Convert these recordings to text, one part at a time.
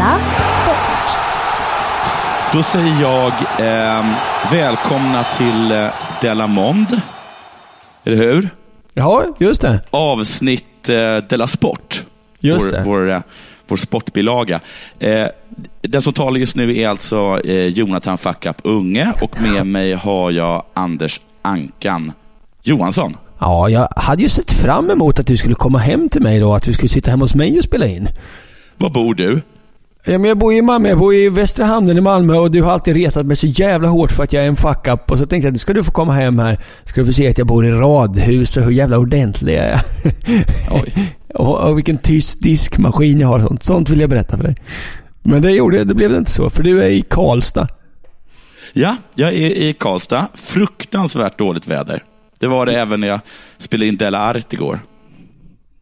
Della Sport. Då säger jag eh, välkomna till eh, Della Mond. Eller hur? Ja, just det. Avsnitt eh, Della Sport. Just vår, det. Vår, eh, vår sportbilaga. Eh, den som talar just nu är alltså eh, Jonathan Fuck Up Unge och med mig har jag Anders Ankan Johansson. Ja, jag hade ju sett fram emot att du skulle komma hem till mig då, att vi skulle sitta hemma hos mig och spela in. Var bor du? Ja, men jag bor i Malmö, jag bor i Västra Hamnen i Malmö och du har alltid retat mig så jävla hårt för att jag är en fuck up. Och så tänkte jag, nu ska du få komma hem här. Ska du få se att jag bor i radhus och hur jävla ordentlig jag är. Och, och vilken tyst diskmaskin jag har och sånt. Sånt vill jag berätta för dig. Men det gjorde det blev det inte så, för du är i Karlstad. Ja, jag är i Karlstad. Fruktansvärt dåligt väder. Det var det även när jag spelade in Della Art igår.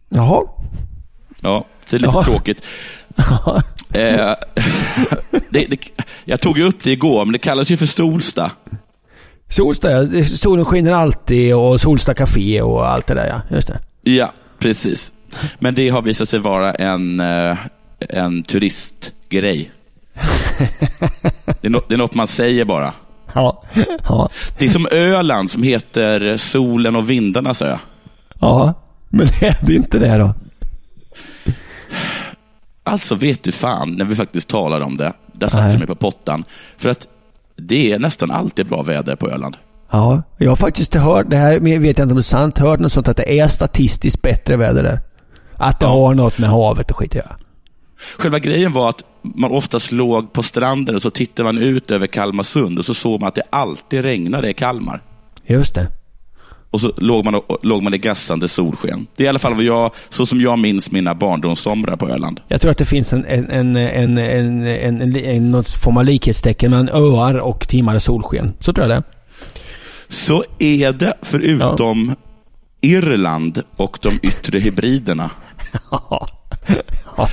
Jaha. Ja, det är lite Ja. tråkigt. Eh, det, det, jag tog ju upp det igår, men det kallas ju för Solsta. Solsta, ja. solen skiner alltid och Solsta Café och allt det där ja. Just det. Ja, precis. Men det har visat sig vara en, eh, en turistgrej. Det är, nå- det är något man säger bara. Ja. Ja. Det är som Öland som heter Solen och vindarnas ö. Ja. Men är det inte det då? Alltså vet du fan, när vi faktiskt talar om det, där satte jag mig på pottan. För att det är nästan alltid bra väder på Öland. Ja. Jag har faktiskt hört, det här vet jag inte om det är sant, hört något sånt att det är statistiskt bättre väder där. Att det har något med havet och skit att göra. Själva grejen var att man oftast låg på stranden och så tittade man ut över Kalmarsund och så såg man att det alltid regnade i Kalmar. Just det. Och så låg man, låg man i gassande solsken. Det är i alla fall vad jag, så som jag minns mina barndomssomrar på Öland. Jag tror att det finns en, en, en, en, en, en, en, en något form av likhetstecken mellan öar och timmar solsken. Så tror jag det. Så är det, förutom Irland och de yttre hybriderna. Ja.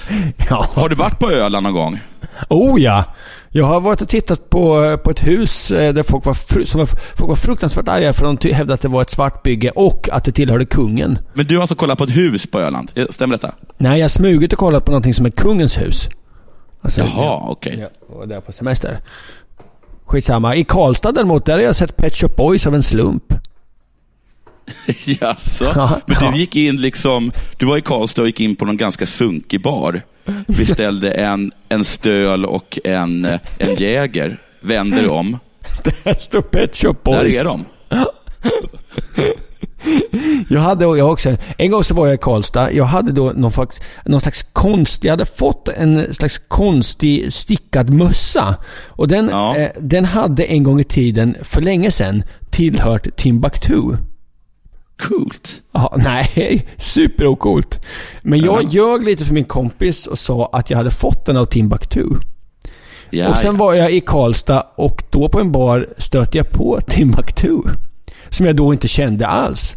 ja. Har du varit på Öland någon gång? Oh ja! Jag har varit och tittat på, på ett hus eh, där folk var, fru, som var, folk var fruktansvärt arga för de hävdade att det var ett svartbygge och att det tillhörde kungen. Men du har alltså kollat på ett hus på Öland? Stämmer detta? Nej, jag har smugit och kollat på någonting som är kungens hus. Alltså, Jaha, okej. Ja, jag var där på semester. Skitsamma. I Karlstad däremot, där har jag sett Pet Shop Boys av en slump. Jaså? Ja, Men du gick in liksom, du var i Karlstad och gick in på någon ganska sunkig bar. Beställde en, en stöl och en, en jäger. Vänder om. Där står Pet Shop Boys. Där är de. Jag hade jag också, en gång så var jag i Karlstad. Jag hade då någon, slags, någon slags konst, jag hade fått en slags konstig stickad mössa. Och den, Ja. eh, den hade en gång i tiden, för länge sedan, tillhört Timbuktu. Coolt. Ja, nej, superocoolt. Men jag ljög lite för min kompis och sa att jag hade fått den av Timbuktu. Ja, och sen ja. var jag i Karlstad och då på en bar stötte jag på Timbuktu. Som jag då inte kände alls.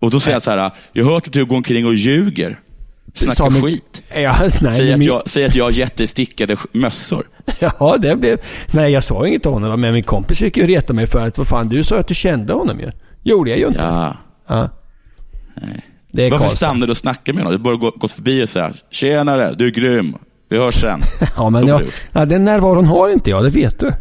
och då säger jag så här, jag har hört att du går omkring och ljuger. Snackar min- skit. Ja, nej, Säg att, min- jag, säg att jag har jättestickade sk- mössor. Ja, det blev... Nej, jag sa inget till honom. Men min kompis fick ju reta mig för att, vad fan, du sa att du kände honom ju. Gjorde jag ju inte. Ja. Ja. Nej. Det är Varför Karlstad. stannar du och snackar med honom? Du borde gå, gått förbi och säga, tjenare, du är grym. Vi hörs sen. Ja, men jag, ja, den närvaron har inte jag, det vet du.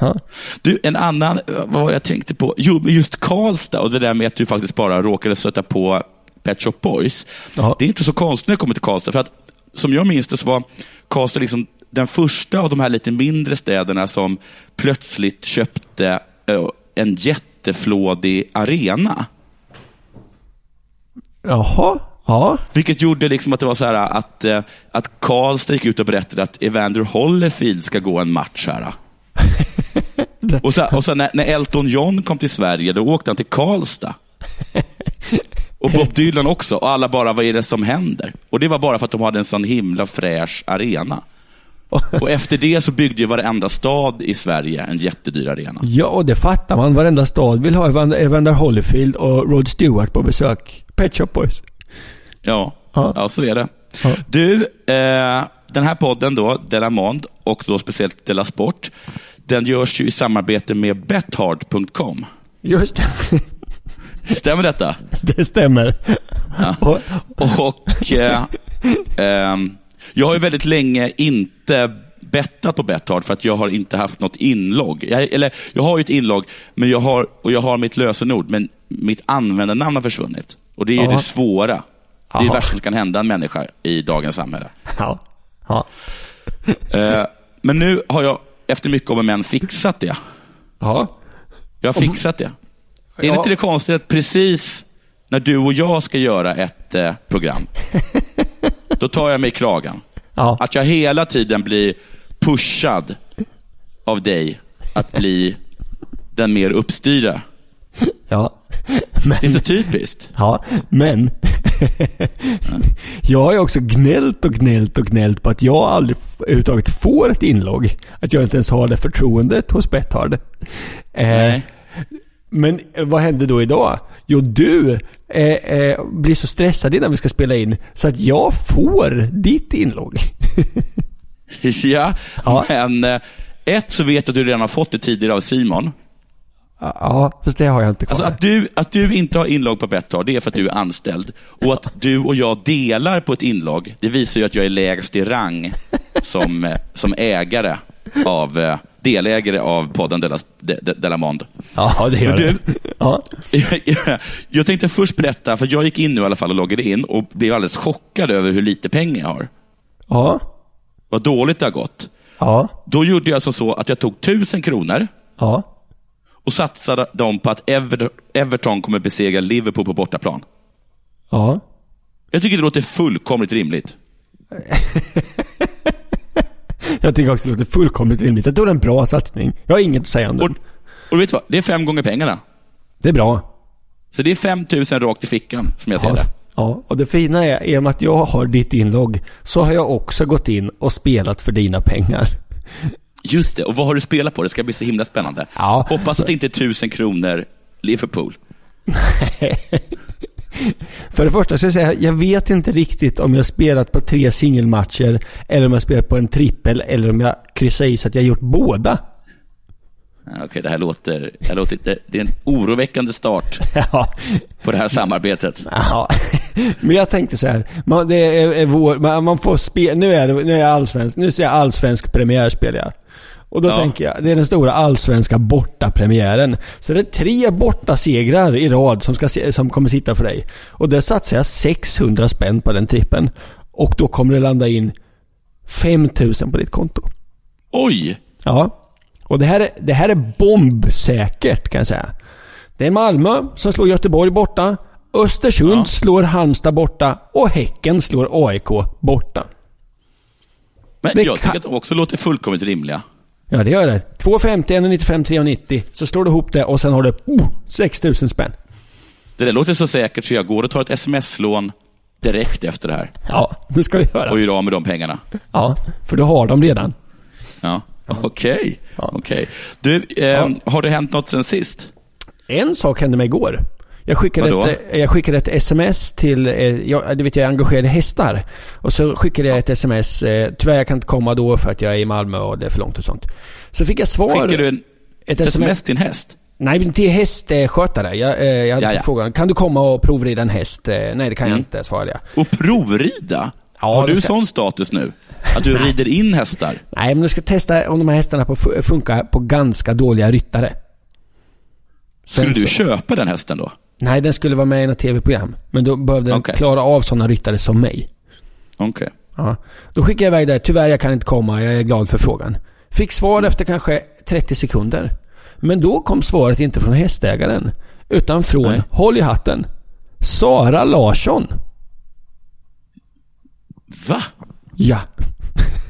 Ja. Du, en annan, vad var jag tänkte på? Jo, just Karlstad och det där med att du faktiskt bara råkade stöta på Pet Shop Boys. Ja. Det är inte så konstigt när jag kommer till Karlstad, för att som jag minns det så var Karlstad liksom den första av de här lite mindre städerna som plötsligt köpte eh, en jätteflådig arena. Jaha. Ja. Vilket gjorde liksom att det var så här att, eh, att Karlstad gick ut och berättade att Evander Holyfield ska gå en match här. och så, och när, när Elton John kom till Sverige, då åkte han till Karlstad. Och Bob Dylan också. Och alla bara, vad är det som händer? Och det var bara för att de hade en sån himla fräsch arena. Och efter det så byggde ju varenda stad i Sverige en jättedyr arena. Ja, och det fattar man. Varenda stad vill ha Evander, Holyfield och Rod Stewart på besök. Pet Shop Boys. Ja, Ja. ja. så är det. Ja. Du, eh, den här podden då, Della Mond och då speciellt Della Sport, den görs ju i samarbete med Bethard.com. Just det. Stämmer detta? Det stämmer. Och, Och eh, ehm, jag har ju väldigt länge inte bettat på Bethard för att jag har inte haft något inlogg. Jag, eller, jag har ju ett inlogg men jag har, och jag har mitt lösenord, men mitt användarnamn har försvunnit. Och det är ju Ja. det svåra. Det är det Ja. värsta som kan hända en människa i dagens samhälle. ja. Ja. Eh, men nu har jag efter mycket om och men fixat det. Ja. Jag har fixat det. Är Ja. inte det konstigt att precis när du och jag ska göra ett eh, program, då tar jag mig i kragen. Ja. Att jag hela tiden blir pushad av dig att bli den mer uppstyrda. Ja. Det är så typiskt. Ja, men jag har ju också gnällt och gnällt och gnällt på att jag aldrig överhuvudtaget får ett inlogg. Att jag inte ens har det förtroendet hos Bethard. Eh. Men eh, vad hände då idag? Jo, du eh, eh, blir så stressad innan vi ska spela in så att jag får ditt inlogg. Ja, Ja. men eh, ett så vet jag att du redan har fått det tidigare av Simon. Ja, fast det har jag inte kvar. Alltså att du, att du inte har inlogg på Betthard, det är för att du är anställd. Och att du och jag delar på ett inlogg, det visar ju att jag är lägst i rang som, eh, som ägare av, delägare av podden Della, De- De- Della Mond. ja, det gör det. Ja. Jag tänkte först berätta, för jag gick in nu i alla fall och loggade in och blev alldeles chockad över hur lite pengar jag har. Ja. Vad dåligt det har gått. Ja. Då gjorde jag alltså så att jag tog tusen kronor Ja. och satsade dem på att Ever- Everton kommer besegra Liverpool på bortaplan. Ja. Jag tycker det låter fullkomligt rimligt. Jag tycker också det låter fullkomligt rimligt. Jag tror det är en bra satsning. Jag har inget att säga om Och, den. och vet du vad? Det är fem gånger pengarna. Det är bra. Så det är 5 000 rakt i fickan, som jag ser Ja, det. ja, och det fina är, i och med att jag har ditt inlogg, så har jag också gått in och spelat för dina pengar. Just det, och vad har du spelat på? Det ska bli så himla spännande. Ja. Hoppas att det inte är 1000 kronor Liverpool. För det första ska jag säga, jag vet inte riktigt om jag har spelat på tre singelmatcher, eller om jag har spelat på en trippel, eller om jag kryssar i så att jag har gjort båda. Okej, det här låter, det här låter det, det är en oroväckande start Ja, på det här samarbetet. ja. men jag tänkte så här, man, det är, är vår, man, man får spela, nu är det, nu är jag allsvensk, nu ser jag allsvensk premiärspel jag. Och då Ja. tänker jag, det är den stora allsvenska bortapremiären. Så det är tre bortasegrar i rad som, ska, som kommer sitta för dig. Och där satsar jag 600 spänn på den trippen. Och då kommer det landa in 5000 på ditt konto. Oj! Ja. Och det här, är, det här är bombsäkert kan jag säga. Det är Malmö som slår Göteborg borta. Östersund Ja. slår Halmstad borta. Och Häcken slår AIK borta. Men Det jag kan- tycker att de också låter fullkomligt rimliga. Ja, det gör det. 2,50, 1,95, 3,90. Så slår du ihop det och sen har du oh, 6000 spänn. Det där låter så säkert så jag går och tar ett sms-lån direkt efter det här Ja, det ska du göra. och gör av med de pengarna. Ja, för du har dem redan. Ja. Okej. Ja. Okej. Du, eh, har det hänt något sen sist? En sak hände mig igår. Jag skickade, Vadå? ett, eh, jag skickade ett sms till, eh, jag, du vet jag engagerade hästar. Och så skickade jag ett sms, eh, tyvärr jag kan inte komma då för att jag är i Malmö och det är för långt och sånt. Så fick jag svar. Skickar du en ett sms till en häst? Nej, men till hästskötare. Jag, eh, jag hade Ja, fått ja. frågan, kan du komma och provrida en häst? Eh, nej, det kan jag Mm. inte, svarade jag. Och provrida? Ja, har du ska- sån status nu? Att du rider in hästar? Nej, men du ska testa om de här hästarna på, funkar på ganska dåliga ryttare. Sen Skulle du så- köpa den hästen då? Nej, den skulle vara med i något tv-program. Men då behövde den Okej. klara av sådana ryttare som mig. Okej. Ja. Då skickade jag iväg det. Tyvärr, jag kan inte komma. Jag är glad för frågan. Fick svar efter kanske 30 sekunder. Men då kom svaret inte från hästägaren. Utan från, Nej. håll i hatten, Sara Larsson. Va? Ja.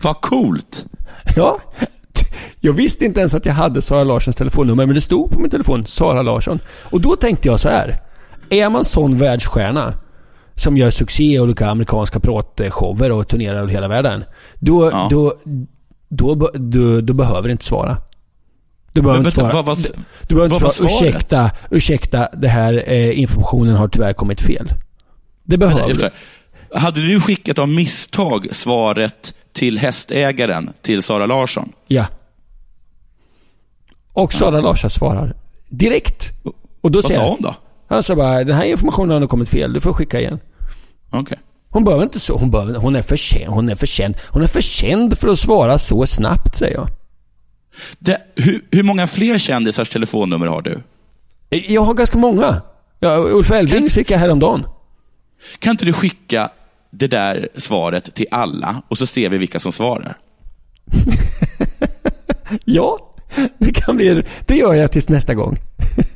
Vad coolt! Ja. Jag visste inte ens att jag hade Sara Larssons telefonnummer, men det stod på min telefon, Sara Larsson. Och då tänkte jag så här. Är man sån världsstjärna, som gör succé i olika amerikanska pratshower och turnerar över hela världen. Då, Ja. då, då, be- du, du behöver inte svara. Du behöver inte svara. vad var- du, du behöver inte svara, ursäkta, ursäkta, det här eh, informationen har tyvärr kommit fel. Det behöver du. Hade du skickat av misstag svaret till hästägaren, till Sara Larsson? Ja. Och Sara Larsson svarar direkt. Och då Vad säger sa hon då? Han sa bara, den här informationen har nog kommit fel, du får skicka igen. Okej. Hon behöver inte så, hon, behöver, hon är för känd, hon är för känd, hon är för känd för att svara så snabbt säger jag. Det, hur, hur många fler kändisars telefonnummer har du? Jag har ganska många. Ja, Ulf Elving fick jag häromdagen. Kan inte du skicka det där svaret till alla och så ser vi vilka som svarar? Ja, det kan bli, det gör jag tills nästa gång.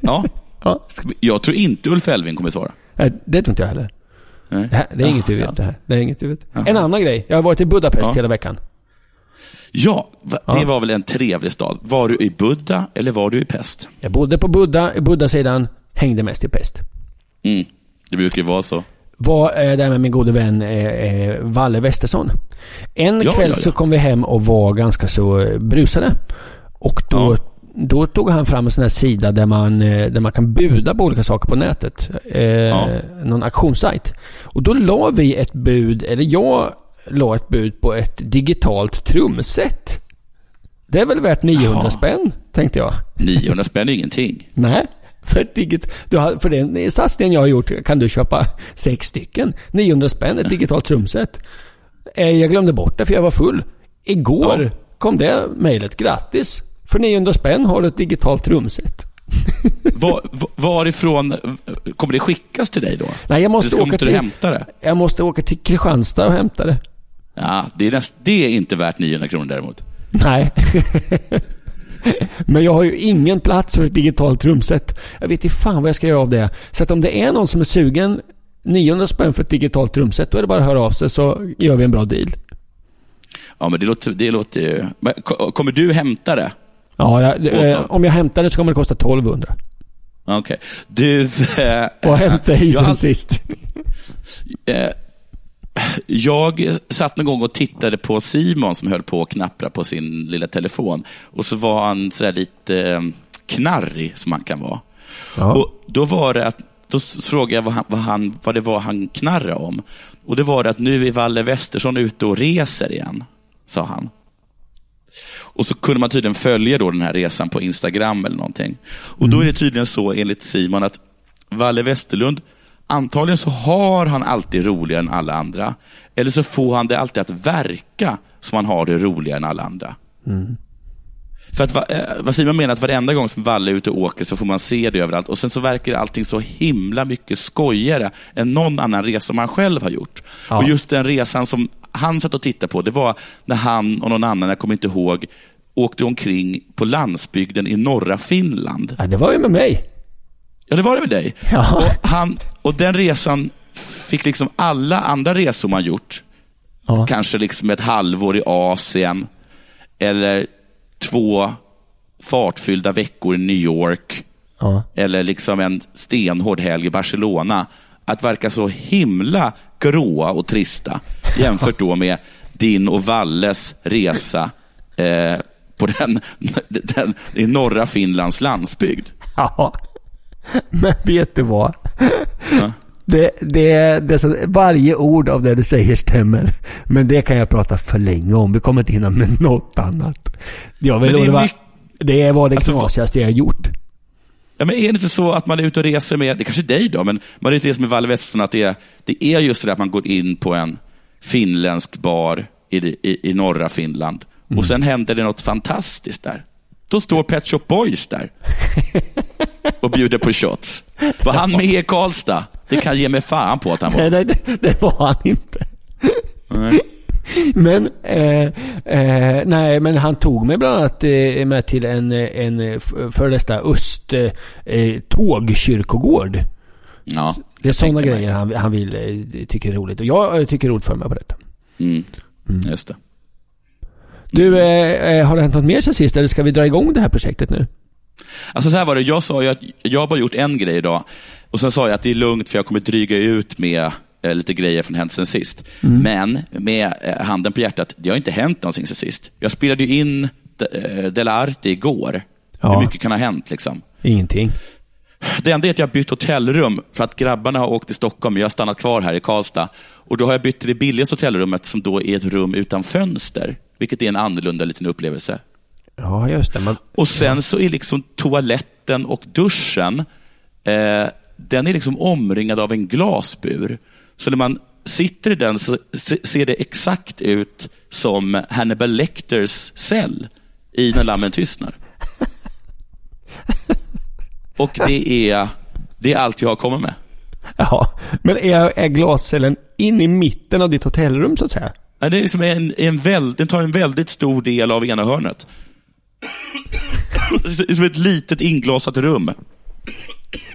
Ja. Ja. Jag tror inte Ulf Elving kommer svara. Nej, det tror inte jag heller. Nej. Det, här, det är inget vi Ja, vet det här. Det är inget vi vet. Jaha. En annan grej. Jag har varit i Budapest Ja. hela veckan. Ja, det Ja. var väl en trevlig stad. Var du i Buddha eller var du i Pest? Jag bodde på Buddha, i Buddha-sidan, hängde mest i Pest. Mm. Det brukar ju vara så. Var eh, där med min gode vän eh, eh, Valle Westersson. En Ja, kväll ja, ja. så kom vi hem och var ganska så brusade. Och då, Ja. då tog han fram en sån här sida där man, eh, där man kan buda på olika saker på nätet. Eh, Ja. Någon auktionssajt. Och då la vi ett bud, eller jag la ett bud på ett digitalt trumset. Det är väl värt 900 Jaha. spänn, tänkte jag. 900 spänn är ingenting. Nej, för, ett digit, du har, för den satsningen jag har gjort kan du köpa sex stycken. 900 spänn, ett digitalt trumset. Eh, Jag glömde bort det för jag var full. Igår Ja. kom det mejlet. Grattis! För 900 spänn har du ett digitalt trumset. Var, var- varifrån kommer det skickas till dig då? Nej, jag måste Eller åka måste du till... hämta det? Jag måste åka till Kristianstad och hämta det. Ja, det är, näst, det är inte värt 900 kronor däremot. Nej. Men jag har ju ingen plats för ett digitalt trumset. Jag vet inte fan vad jag ska göra av det. Så att om det är någon som är sugen 900 spänn för ett digitalt trumset, då är det bara att höra av sig så gör vi en bra deal. Ja, men det låter, det låter ju... Kommer du hämta det? Ja, jag, eh, om jag hämtar det så kommer det kosta 1200. Okej. Du... Eh, hände jag, isen har- sist? eh, jag satt någon gång och tittade på Simon som höll på att knappra på sin lilla telefon. Och så var han sådär lite eh, knarrig, som han kan vara. Ja. Och då var det att, då frågade jag vad, han, vad, han, vad det var han knarrade om. Och det var det att nu är Valle Westersson ute och reser igen, sa han. Och så kunde man tydligen följa då den här resan på Instagram eller någonting. Och då är det tydligen så enligt Simon att Valle Westerlund, antagligen så har han alltid roligare än alla andra. Eller så får han det alltid att verka som han har det roligare än alla andra. Mm. För att eh, vad Simon menar att varenda gång som Valle är ute och åker så får man se det överallt. Och sen så verkar allting så himla mycket skojigare än någon annan resa man själv har gjort. Ja. Och just den resan som han satt och tittade på, det var när han och någon annan, jag kommer inte ihåg, åkte omkring på landsbygden i norra Finland. Ja, det var ju med mig. Ja, det var det med dig. Ja. Och, han, och den resan fick liksom alla andra resor man gjort, Ja. kanske liksom ett halvår i Asien, eller två fartfyllda veckor i New York, Ja. eller liksom en stenhård helg i Barcelona, att verka så himla gråa och trista jämfört då med din och Valles resa eh, på den, den, i norra Finlands landsbygd. Ja. Men vet du vad? Ja. Det, det, det är så, varje ord av det du säger stämmer. Men det kan jag prata för länge om. Vi kommer inte hinna med något annat. Jag vill, Men det är var, mycket- det var det Alltså, knasigaste jag har gjort. Ja, men är det inte så att man är ute och reser med, det är kanske är dig då, men man är ute och reser med Valle Western, att det är, det är just det där att man går in på en finländsk bar i, i, i norra Finland och sen händer det något fantastiskt där. Då står Pet Shop Boys där och bjuder på shots. Var han med i Karlstad? Det kan ge mig fan på att han Nej, var. nej, det, det var han inte. Nej. Men, eh, eh, nej, men han tog mig bland annat eh, med till en, en eh, före detta öst eh, eh, tågkyrkogård. Ja, Det är sådana grejer han, han vill, eh, tycker är roligt. Och jag tycker är roligt för mig på detta. Mm. Just det. Du, eh, eh, har det hänt något mer sen sist? Eller ska vi dra igång det här projektet nu? Alltså så här var det, jag sa ju att jag har bara gjort en grej idag. Och sen sa jag att det är lugnt för jag kommer dryga ut med eh, lite grejer från hänt sen sist. Men med eh, handen på hjärtat, det har inte hänt någonting sen sist. Jag spelade ju in eh, Dela Arte igår. Ja. Hur mycket kan ha hänt liksom? Ingenting. Det enda är att jag har bytt hotellrum för att grabbarna har åkt till Stockholm och jag har stannat kvar här i Karlstad. Och Då har jag bytt till det billigaste hotellrummet som då är ett rum utan fönster. Vilket är en annorlunda liten upplevelse. Ja, just det. Man, Och sen så är liksom toaletten och duschen, eh, den är liksom omringad av en glasbur. Så när man sitter i den så se- ser det exakt ut som Hannibal Lecters cell i När lammen tystnar. Och det är, det är allt jag har kommit med. ja. Men är, är glascellen in i mitten av ditt hotellrum så att säga? Ja, Det är liksom en, en väl, den tar en väldigt stor del av ena hörnet. Det är som ett litet inglasat rum.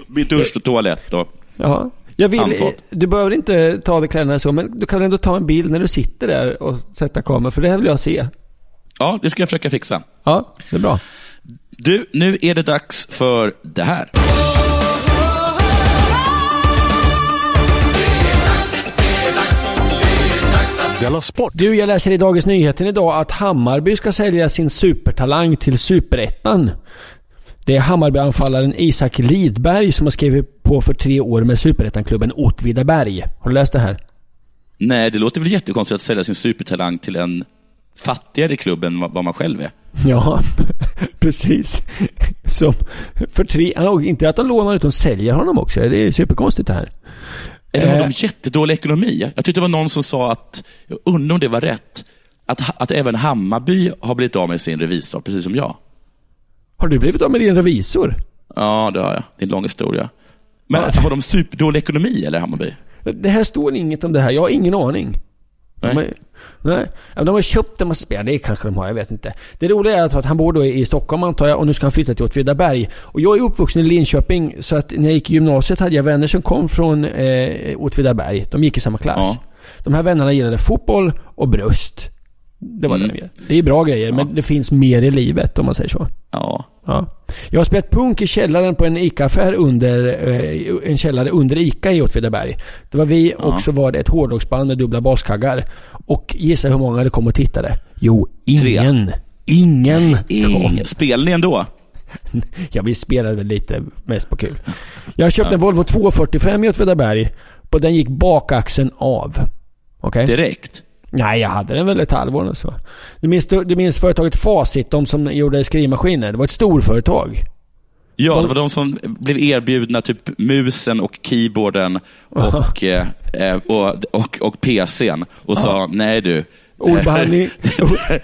Med dusch och toalett. Och, Ja. Jag vill, Handfat. du behöver inte ta av dig kläderna så, men du kan ändå ta en bild när du sitter där och sätta kameran, för det här vill jag se. ja, det ska jag försöka fixa. Ja, det är bra. Du, nu är det dags för det här. Della Sport! Du, jag läser i Dagens Nyheter idag att Hammarby ska sälja sin supertalang till Superettan. Det är Hammarby-anfallaren Isak Lidberg som har skrivit på för tre år med Superettan-klubben Åtvidaberg. Har du läst det här? Nej, det låter väl jättekonstigt att sälja sin supertalang till en fattigare klubb än vad man själv är. Ja, precis. Som för tre... Inte att de lånar utan säljer honom också. Det är superkonstigt det här. Eller har Eh. de jättedålig ekonomi? Jag tyckte det var någon som sa att, jag undrar om det var rätt, att, att även Hammarby har blivit av med sin revisor, precis som jag. Har du blivit av med din revisor? Ja, det har jag. Det är en lång historia. Men Ja. har de superdålig ekonomi, eller Hammarby? Det här står inget om det här. Jag har ingen aning. Nej. De har, nej. De har köpt en massa spel. Det kanske de har, jag vet inte. Det roliga är att att han bor då i Stockholm antar jag och nu ska han flytta till Åtvidaberg. Och jag är uppvuxen i Linköping så att när jag gick i gymnasiet hade jag vänner som kom från eh, Åtvidaberg. De gick i samma klass. Ja. De här vännerna gillade fotboll och bröst. Det var Mm. det. Det är bra grejer men det finns mer i livet om man säger så. Ja. Ja. Jag har spelat punk i källaren på en ICA-affär under, eh, en källare under ICA i Åtvidaberg. Det var vi och så var det ett hårdrocksband med dubbla baskaggar. Och gissa hur många det kom och tittade? Jo, ingen. Ingen. Ingen. Spelar ni ändå? Ja, vi spelade väl lite mest på kul. Jag köpte en Volvo 245 i Åtvidaberg. Och den gick bakaxeln av. Okej? Direkt? Nej, jag hade den väl ett halvår och så. Du minns, du minns företaget Facit, de som gjorde skrivmaskiner? Det var ett storföretag. Ja, det var de som blev erbjudna typ musen och keyboarden och, eh, eh, och, och, och PCn och sa nej du. Ordbehandling. Det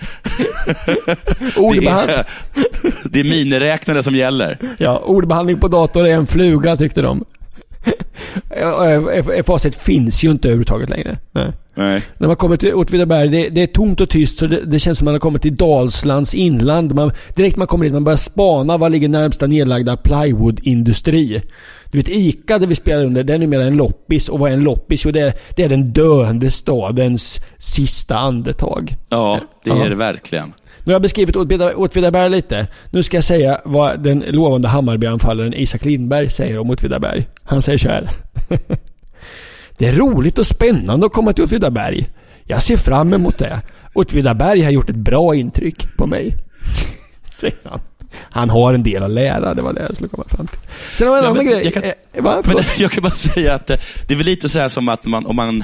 Ordbehand... är, det är miniräknare som gäller. Ja, ordbehandling på dator är en fluga tyckte de. Ja, eh, Facit finns ju inte överhuvudtaget längre. Nej. Nej. När man kommer till Åtvidaberg, det, det är tomt och tyst så det, det känns som man har kommit till Dalslands inland. Man, direkt man kommer dit, man börjar spana var ligger närmsta nedlagda plywoodindustri. Du vet ICA där vi spelar under, det är numera en loppis. Och vad är en loppis? Jo, det är, det är den döende stadens sista andetag. Ja, det är det verkligen. Nu har jag beskrivit Åtvidaberg lite. Nu ska jag säga vad den lovande Hammarby-anfallaren Isak Lindberg säger om Åtvidaberg. Han säger så här. Det är roligt och spännande att komma till Åtvidaberg. Jag ser fram emot det. Åtvidaberg har gjort ett bra intryck på mig. Säger han. Han har en del att lära, det var det jag skulle komma fram till. Sen har jag en annan grej. jag kan- Eh, va? Men jag kan bara säga att eh, det är väl lite så här som att man, om man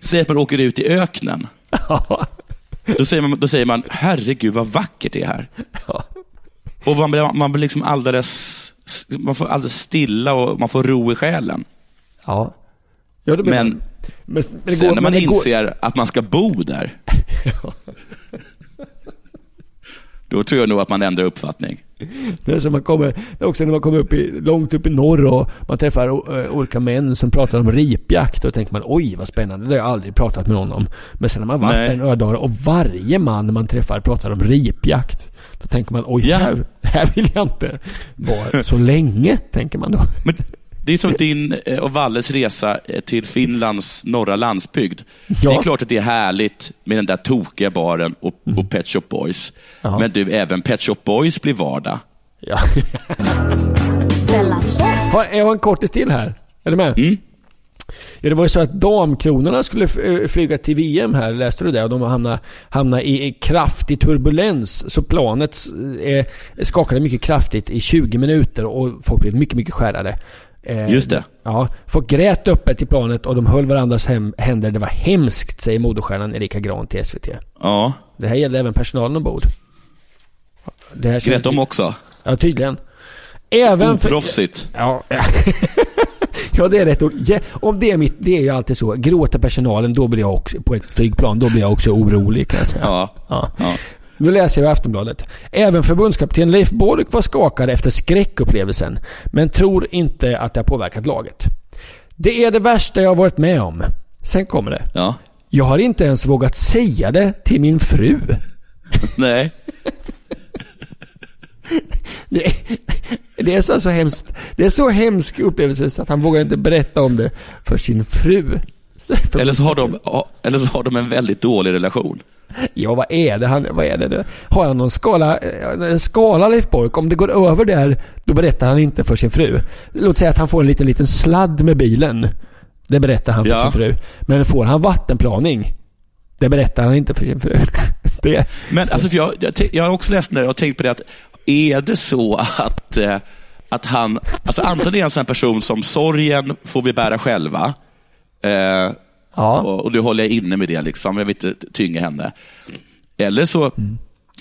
säger att man åker ut i öknen. Ja. Då säger man, då säger man herregud vad vackert det är här. Ja. Och man blir, man blir liksom alldeles, man får alldeles stilla och man får ro i själen. Ja. Ja Men men, men det Sen går- när man det går- inser att man ska bo där, då tror jag nog att man ändrar uppfattning. Det är, som man kommer, det är också när man kommer upp i, långt upp i norr och man träffar eh, olika män som pratar om ripjakt. Då tänker man oj vad spännande, det har jag aldrig pratat med någon om. Men sen när man varit där några dagar och varje man man träffar pratar om ripjakt. Då tänker man oj, Ja. här, här vill jag inte vara så länge, tänker man då. Men det är som din eh, och Valles resa eh, till Finlands norra landsbygd. Det Ja. Mm. är klart att det är härligt med den där tokiga baren och, och Pet Shop Boys. Ja. Men du, även Pet Shop Boys blir vardag. Ja. Har- Jag har en kortis till här. Är du med? Mm. Ja, det var ju så att damkronorna skulle eh, flyga till VM här, läste du det? Och de hamnade, hamnade i i kraftig turbulens. Så planet eh, skakade mycket kraftigt i 20 minuter och folk blev mycket, mycket skärrade. Eh, Just det. Ja, folk grät öppet i planet och de höll varandras hem, händer. Det var hemskt, säger modestjärnan Erika Gran till SVT. Ja, Det här gällde även personalen ombord. Det här grät de också? Ja, tydligen. Även för... Oproffsigt. Ja, ja det är rätt ord. Ja, om det är mitt, det är ju alltid så. Gråter personalen, då blir jag också, på ett flygplan, då blir jag också orolig kan jag säga. Ja. Ja. ja. Nu läser jag i Aftonbladet. Även förbundskapten Leif Bork var skakad efter skräckupplevelsen, men tror inte att det har påverkat laget. Det är det värsta jag har varit med om. Sen kommer det. ja. Jag har inte ens vågat säga det till min fru. Nej. Det, det är så, så hemskt. Det är så hemsk upplevelse så att han vågar inte berätta om det för sin fru. Eller så, har de, eller så har de en väldigt dålig relation. Ja, vad är det? Han, vad är det? Har han någon skala, eh, skala Leif Bork? Om det går över där, då berättar han inte för sin fru. Låt säga att han får en liten, liten sladd med bilen. Det berättar han för Ja. sin fru. Men får han vattenplaning, det berättar han inte för sin fru. Det, Men alltså, jag, jag, jag har också läst det och tänkt på det att är det så att, eh, att han, alltså antingen är han en sån person som sorgen får vi bära själva, eh, ja. och, och nu håller jag inne med det, liksom. jag vill inte tynga henne. Eller så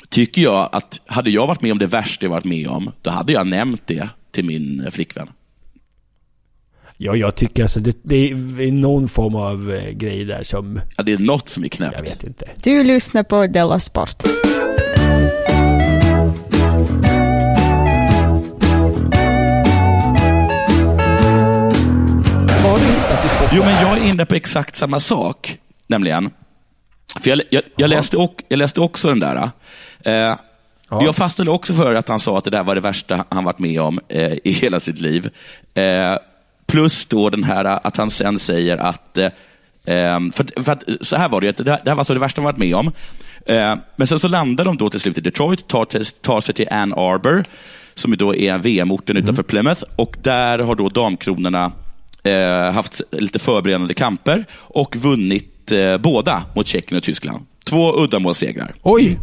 tycker jag att hade jag varit med om det värsta jag varit med om, då hade jag nämnt det till min flickvän. ja, jag tycker alltså det, det är någon form av eh, grej där som, Ja, det är något som är jag knäppt. vet inte. Du lyssnar på Della Sport. Jo, men jag är inne på exakt samma sak, nämligen. För jag, jag, jag, läste, och, jag läste också den där. Eh, Jag fastnade också för att han sa att det där var det värsta han varit med om eh, i hela sitt liv. Eh, plus då den här att han sen säger att, eh, för, för att så här var det, det här det här var alltså det värsta han varit med om. Eh, men sen så landar de då till slut i Detroit, tar, tar sig till Ann Arbor, som då är VM-orten utanför Plymouth. Och där har då damkronorna eh, haft lite förberedande kamper och vunnit eh, båda mot Tjeckien och Tyskland. Två uddamålssegrar. Oj!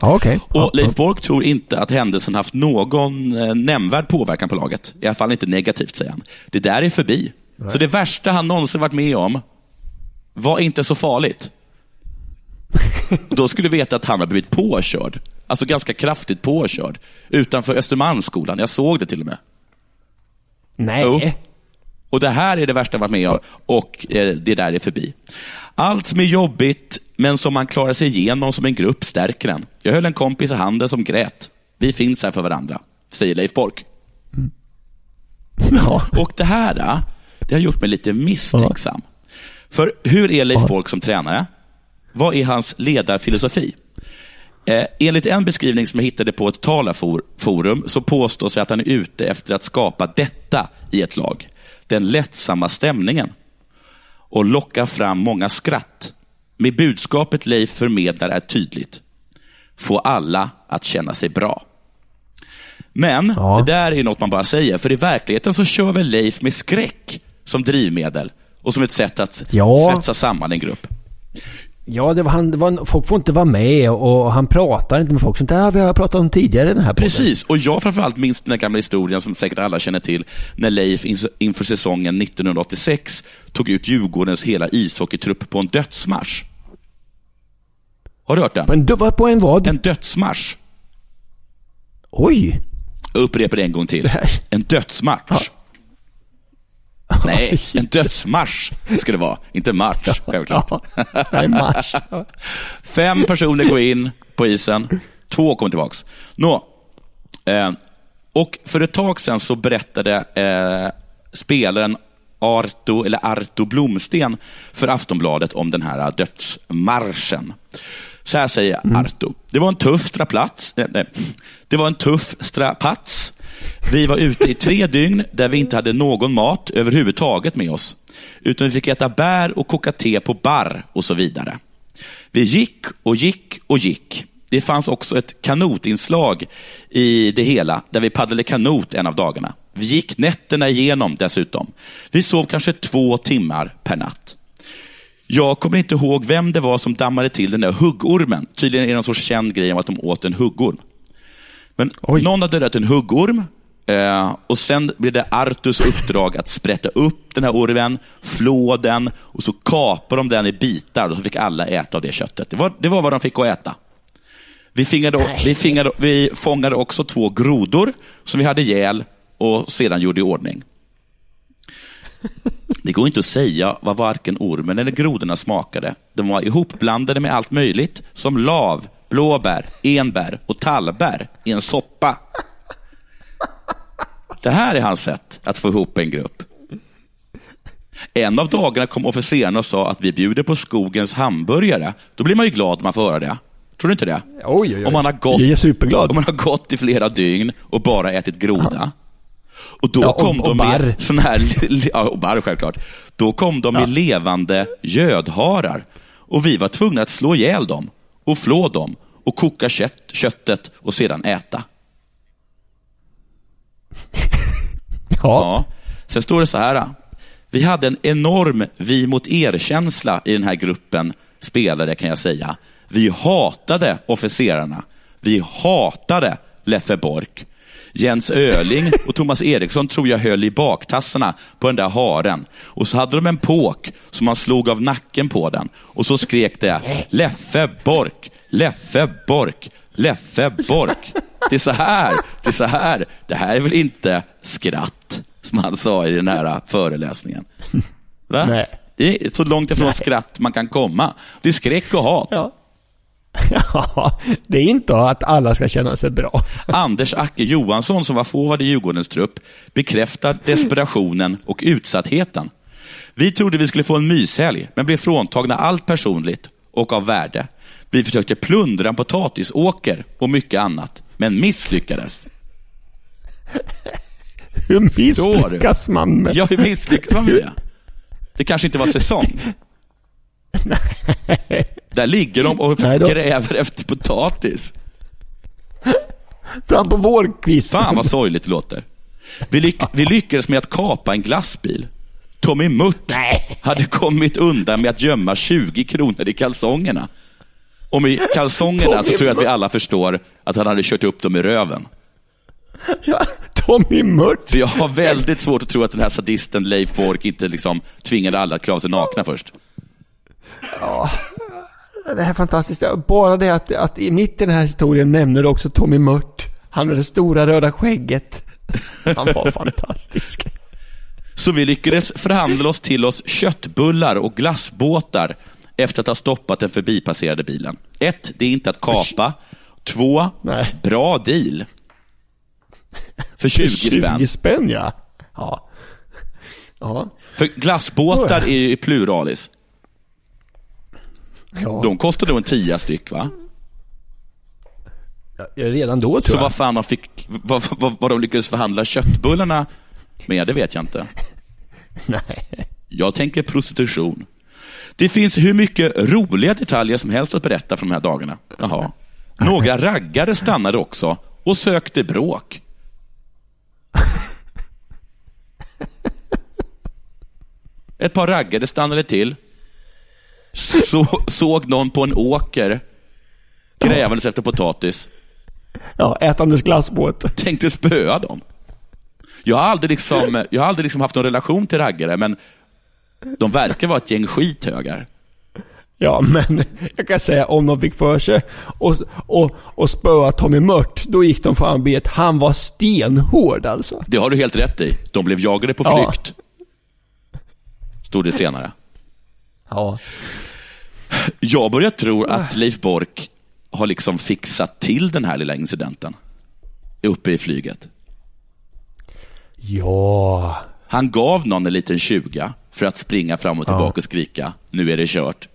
Ja, okej. Och Leif Bork tror inte att händelsen haft någon eh, nämnvärd påverkan på laget. I alla fall inte negativt, säger han. Det där är förbi. Så det värsta han någonsin varit med om var inte så farligt. Då skulle du veta att han har blivit påkörd. Alltså ganska kraftigt påkörd. Utanför Östermalmsskolan. Jag såg det till och med. Nej. Jo. Och det här är det värsta jag varit med om och eh, det där är förbi. Allt som är jobbigt, men som man klarar sig igenom som en grupp stärker en. Jag höll en kompis i handen som grät. Vi finns här för varandra, säger Leif Bork. Ja. Och det här, eh, det har gjort mig lite misstänksam. För hur är Leif Bork som tränare? Vad är hans ledarfilosofi? Eh, enligt en beskrivning som jag hittade på ett talarforum så påstås det att han är ute efter att skapa detta i ett lag. Den lättsamma stämningen. Och locka fram många skratt. Med budskapet Leif förmedlar är tydligt. Få alla att känna sig bra. Men Ja. det där är något man bara säger, för i verkligheten så kör väl Leif med skräck som drivmedel och som ett sätt att Ja. svetsa samman en grupp. Ja, det var, han, det var, folk får inte vara med och han pratar inte med folk. Sånt där har vi har pratat om tidigare i den här podden. Precis, och jag framförallt minns den här gamla historien som säkert alla känner till, när Leif inför säsongen 1986 tog ut Djurgårdens hela ishockeytrupp på en dödsmarsch. Har du hört den? På en, på en vad? En dödsmarsch. Oj! Jag upprepar det en gång till. En dödsmarsch. Nej, en dödsmarsch ska det vara. Inte match, självklart. Ja. Nej, mars. Fem personer går in på isen, två kommer tillbaks. Nå, eh, och för ett tag sedan så berättade eh, spelaren Arto, eller Arto Blomsten för Aftonbladet om den här dödsmarschen. Så här säger Arto. Det var en tuff straplats. Nej, nej. Det var en tuff strapats. Vi var ute i tre dygn där vi inte hade någon mat överhuvudtaget med oss. Utan vi fick äta bär och koka te på bar och så vidare. Vi gick och gick och gick. Det fanns också ett kanotinslag i det hela, där vi paddlade kanot en av dagarna. Vi gick nätterna igenom dessutom. Vi sov kanske två timmar per natt. Jag kommer inte ihåg vem det var som dammade till den där huggormen. Tydligen är det någon sorts känd grej om att de åt en huggorm. Men Oj. någon hade dödat en huggorm eh, och sen blev det Artus uppdrag att sprätta upp den här ormen, flå den och så kapade de den i bitar och så fick alla äta av det köttet. Det var, det var vad de fick att äta. Vi, fingade, vi, fingade, vi fångade också två grodor som vi hade ihjäl och sedan gjorde i ordning. Det går inte att säga vad varken ormen eller grodorna smakade. De var ihopblandade med allt möjligt, som lav, blåbär, enbär och tallbär i en soppa. Det här är hans sätt att få ihop en grupp. En av dagarna kom officerarna och sa att vi bjuder på skogens hamburgare. Då blir man ju glad när man får höra det. Tror du inte det? Oj, oj, oj. Om man har gått, Jag är superglad. Om man har gått i flera dygn och bara ätit groda. Och då Ja, och- kom och de barr. med sån här, ja, och barr självklart. Då kom de med levande gödharar. Och vi var tvungna att slå ihjäl dem och flå dem och koka kött, köttet och sedan äta. Ja. Ja. Sen står det så här. Vi hade en enorm vi mot er-känsla i den här gruppen spelare kan jag säga. Vi hatade officerarna. Vi hatade Leffe Bork. Jens Öling och Thomas Eriksson tror jag höll i baktassarna på den där haren. Och så hade de en påk som man slog av nacken på den. Och så skrek det Leffe Bork, Leffe Bork, Leffe Bork. Det är så här, det är så här. Det här är väl inte skratt, som han sa i den här föreläsningen. Va? Nej. Det är så långt ifrån Nej. skratt man kan komma. Det är skräck och hat. Ja. Ja, det är inte att alla ska känna sig bra. Anders Acke Johansson, som var forward i Djurgårdens trupp, bekräftar desperationen och utsattheten. Vi trodde vi skulle få en myshelg, men blev fråntagna allt personligt och av värde. Vi försökte plundra en potatisåker och mycket annat, men misslyckades. Hur misslyckas man med? Ja, hur misslyckades man med det? Det kanske inte var säsong. Där ligger de och gräver efter potatis. Fram på vårkvisten. Fan vad sorgligt det låter. Vi, lyck vi lyckades med att kapa en glassbil. Tommy Nej. hade kommit undan med att gömma 20 kronor i kalsongerna. Och med kalsongerna så tror jag att vi alla förstår att han hade kört upp dem i röven. Ja, Tommy Mört. För jag har väldigt svårt att tro att den här sadisten Leif Bork inte liksom tvingade alla att klä av sig nakna först. Det här är fantastiskt. Bara det att, att i mitt i den här historien nämner du också Tommy Mört. Han med det stora röda skägget. Han var fantastisk. Så vi lyckades förhandla oss till oss köttbullar och glassbåtar efter att ha stoppat den förbipasserade bilen. Ett, det är inte att kapa. Två, Nej. bra deal. För 20 spänn. 20 spänn ja. Ja. Ja. För glassbåtar är ju pluralis. ja. De kostade nog en tia styck va? Ja, Redan då tror Så jag. vad fan de fick, vad, vad, vad de lyckades förhandla köttbullarna med, det vet jag inte. Nej. Jag tänker prostitution. Det finns hur mycket roliga detaljer som helst att berätta från de här dagarna. Jaha. Några raggare stannade också och sökte bråk. Ett par raggare stannade till. Så, såg någon på en åker grävandes efter potatis. Ja, ätandes glassbåt. Tänkte spöa dem. Jag har aldrig, liksom, jag har aldrig liksom haft någon relation till raggare, men de verkar vara ett gäng skithögar. Ja, men jag kan säga om de fick för sig och, och, och spöa Tommy Mört, då gick de fan bet. Han var stenhård alltså. Det har du helt rätt i. De blev jagade på Ja. flykt. Stod det senare. Ja. Jag börjar tro att Leif Bork har liksom fixat till den här lilla incidenten. Uppe i flyget. Ja. Han gav någon en liten tjuga för att springa fram och tillbaka och skrika, nu är det kört.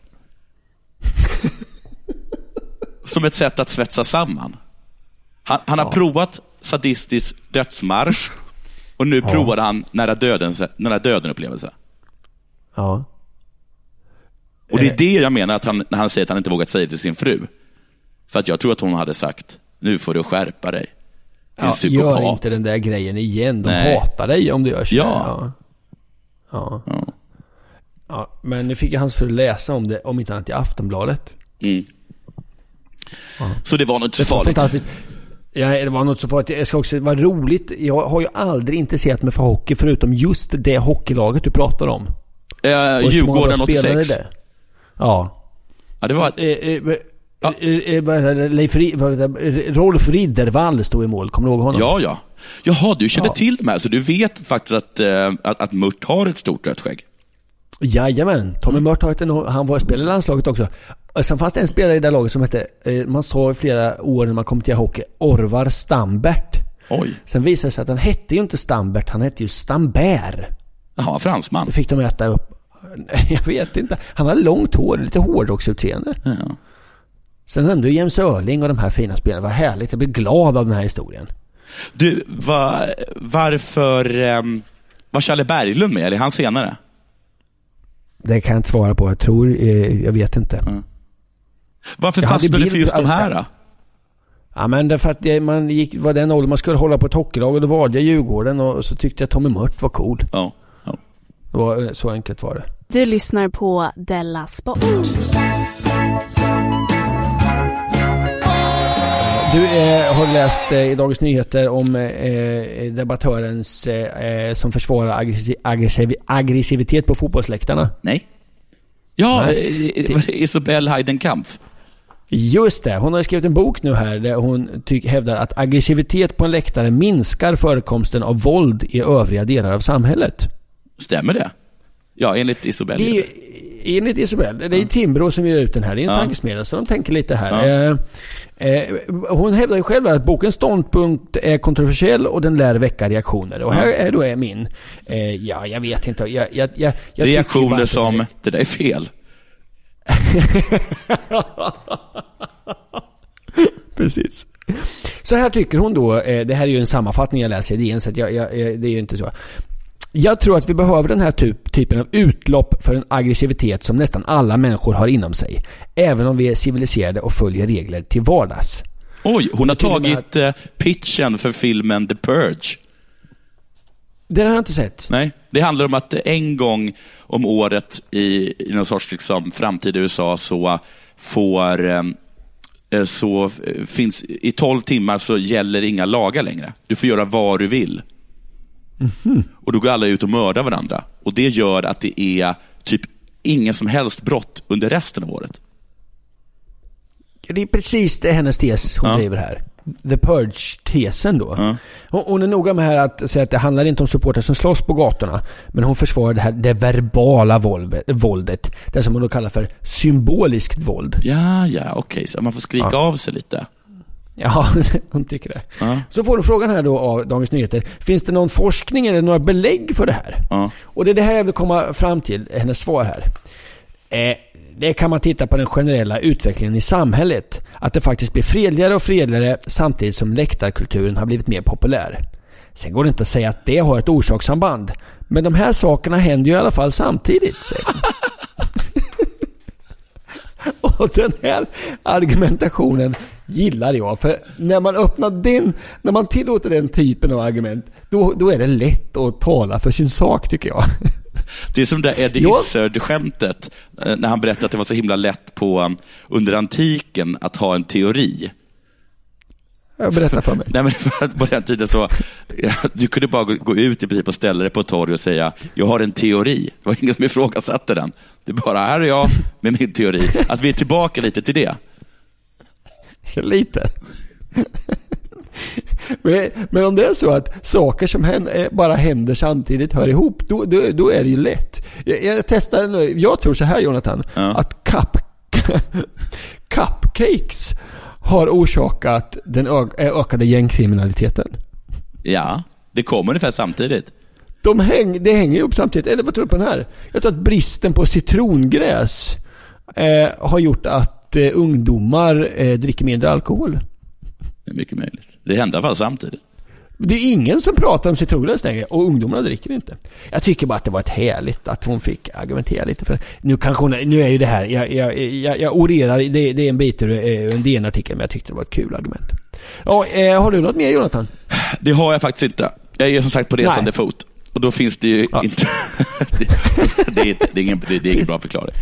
Som ett sätt att svetsa samman. Han, han har provat sadistisk dödsmarsch och nu provar han nära döden, nära döden-upplevelse. Ja. Och det är det jag menar att han, när han säger att han inte vågat säga det till sin fru. För att jag tror att hon hade sagt, nu får du skärpa dig. Ja, gör inte den där grejen igen. De Nej. hatar dig om du gör så. Ja. Ja. ja. Ja. ja. Men nu fick jag hans fru läsa om det, om inte annat i Aftonbladet. Mm. Så det var något Det farligt. fantastiskt. Ja, det var något så farligt. Jag ska också, det var roligt. Jag har ju aldrig intresserat mig för hockey förutom just det hockeylaget du pratar om. Eh, Djurgården bra spelare 86. där. Ja. Ja, det var... Eh, eh, eh, Ja. eh, eh, vad det? Leif vad heter det? Rolf Riddervall stod i mål. Kommer du ihåg honom? Ja, ja. Jaha, du känner Ja. till de här, så du vet faktiskt att, eh, att, att Mört har ett stort rött skägg? Jajamän. Tommy Mört har ett enormt- han var spelare i landslaget också. Och Sen fanns det en spelare i det laget som hette, eh, man sa i flera år när man kom till hockey, Orvar Stambert. Oj. Sen visade det sig att han hette ju inte Stambert, han hette ju Stambert. Jaha, fransman. Det fick de äta upp. Jag vet inte. Han hade långt hår, lite hårdrocksutseende. Ja. Sen nämnde du James Öhrling och de här fina spelarna. Vad härligt. Jag blir glad av den här historien. Du, va, varför um, var Challe Berglund med? Eller är han senare? Det kan jag inte svara på. Jag tror, eh, jag vet inte. Varför Jag hade fastnade du för just de här Allsvenskan. då? Ja men därför att man gick, var den åldern man skulle hålla på ett hockeylag och då valde jag Djurgården och så tyckte jag Tommy Mört var cool. Ja. ja. Det var, så enkelt var det. Du lyssnar på Della Sport. Du eh, har läst eh, i Dagens Nyheter om eh, debattörens eh, eh, som försvarar aggressi- aggressiv, aggressivitet på fotbollsläktarna. Nej. Ja, Nej. eh, det Isabelle Heidenkampf. Just det, hon har skrivit en bok nu här där hon ty- hävdar att aggressivitet på en läktare minskar förekomsten av våld i övriga delar av samhället. Stämmer det? Ja, enligt Isabelle. Det är enligt Isabel, det är Timbro som ger ut den här. Det är en Ja. tankesmedel, så de tänker lite här. Ja. Eh, eh, hon hävdar ju själv att bokens ståndpunkt är kontroversiell och den lär väcka reaktioner. Och här är då är min, eh, ja jag vet inte, jag, jag, jag, Reaktioner som, det- det där är fel. Precis. Så här tycker hon då, det här är ju en sammanfattning jag läser i DN, så jag, jag, det är ju inte så. Jag tror att vi behöver den här typ, typen av utlopp för en aggressivitet som nästan alla människor har inom sig. Även om vi är civiliserade och följer regler till vardags. Oj, hon har tagit eh, pitchen för filmen The Purge. Det har jag inte sett. Nej, det handlar om att en gång om året i, i någon sorts liksom, framtida USA så får eh, eh, så eh, finns, i 12 timmar så gäller inga lagar längre. Du får göra vad du vill. Och då går alla ut och mördar varandra. Och det gör att det är typ ingen som helst brott under resten av året. Det är precis det hennes tes hon Ja. driver här. The Purge-tesen då. Ja. Hon, hon är noga med här att säga att det handlar inte om supportrar som slåss på gatorna. Men hon försvarar det här det verbala våldet, våldet. Det som hon då kallar för symboliskt våld. Ja, ja, okej, så man får skrika Ja. av sig lite. Ja, hon tycker det. Ja. Så får du frågan här då av Dagens Nyheter. Finns det någon forskning eller några belägg för det här? Ja. Och det är det här jag vill komma fram till, hennes svar här. Eh, det kan man titta på den generella utvecklingen i samhället. Att det faktiskt blir fredligare och fredligare samtidigt som läktarkulturen har blivit mer populär. Sen går det inte att säga att det har ett orsakssamband. Men de här sakerna händer ju i alla fall samtidigt, säger. Och den här argumentationen gillar jag. För när man öppnar den, när man tillåter den typen av argument, då, då är det lätt att tala för sin sak tycker jag. Det är som det där Eddie. Izzard-skämtet, eh, när han berättade att det var så himla lätt på, um, under antiken att ha en teori. Jag berättar för mig. Nej, men för att på den tiden så, du kunde bara gå, gå ut i princip och ställa dig på ett torg och säga, jag har en teori. Det var ingen som ifrågasatte den. Det är bara, här är jag med min teori. Att vi är tillbaka lite till det. Lite. Men, men om det är så att saker som händer, eh, bara händer samtidigt hör ihop, då, då, då är det ju lätt. Jag, jag testar nu. Jag tror så här Jonathan, Ja. att cup, cupcakes har orsakat den eh, ökade gängkriminaliteten. Ja, det kommer ungefär samtidigt. De häng, det hänger ihop samtidigt. Eller vad tror du på den här? Jag tror att bristen på citrongräs eh, har gjort att eh, ungdomar eh, dricker mindre alkohol. Det är mycket möjligt. Det händer i alla fall samtidigt. Det är ingen som pratar om citrongräs längre och ungdomarna dricker inte. Jag tycker bara att det var ett härligt att hon fick argumentera lite för det. Nu kanske hon, nu är ju det här, jag, jag, jag, jag orerar, det, det är en bit ur eh, en DN-artikel men jag tyckte det var ett kul argument. Ja, eh, har du något mer Jonathan? Det har jag faktiskt inte. Jag är som sagt på resande Nej. fot. Och då finns det ju Ja. inte... det, det, är det, är ingen, det, är ingen bra förklaring.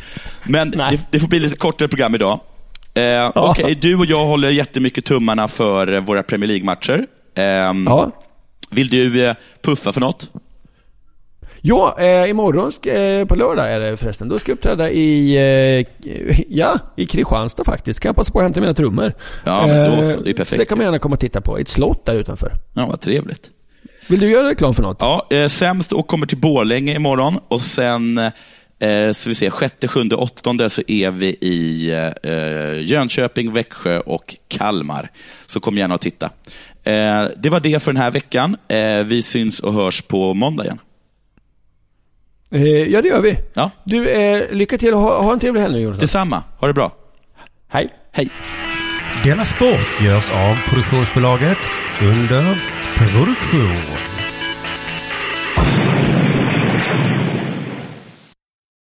Men det, det får bli lite kortare program idag. Eh, Okej, du och jag håller jättemycket tummarna för eh, våra Premier League-matcher. Ehm, Ja. Vill du eh, puffa för något? Ja, eh, imorgon eh, på lördag är det förresten. Då ska jag uppträda i, eh, ja, i Kristianstad faktiskt. Kan jag passa på att hämta mina trummor. Ja, men då så. Eh, Det är perfekt. Så det kan man gärna komma och titta på. Ett slott där utanför. Ja, vad trevligt. Vill du göra reklam för något? Ja, eh, sämst och kommer till Borlänge imorgon och sen eh, så vi ser, sjätte, sjunde, åttonde så är vi i eh, Jönköping, Växjö och Kalmar. Så kom gärna och titta. Eh, det var det för den här veckan. Eh, vi syns och hörs på måndag igen. Eh, ja, det gör vi. Ja, Du, eh, lycka till och ha, ha en trevlig helg nu Jonathan. detsamma. Ha det bra. Hej. Hej. Denna sport görs av produktionsbolaget under produktion.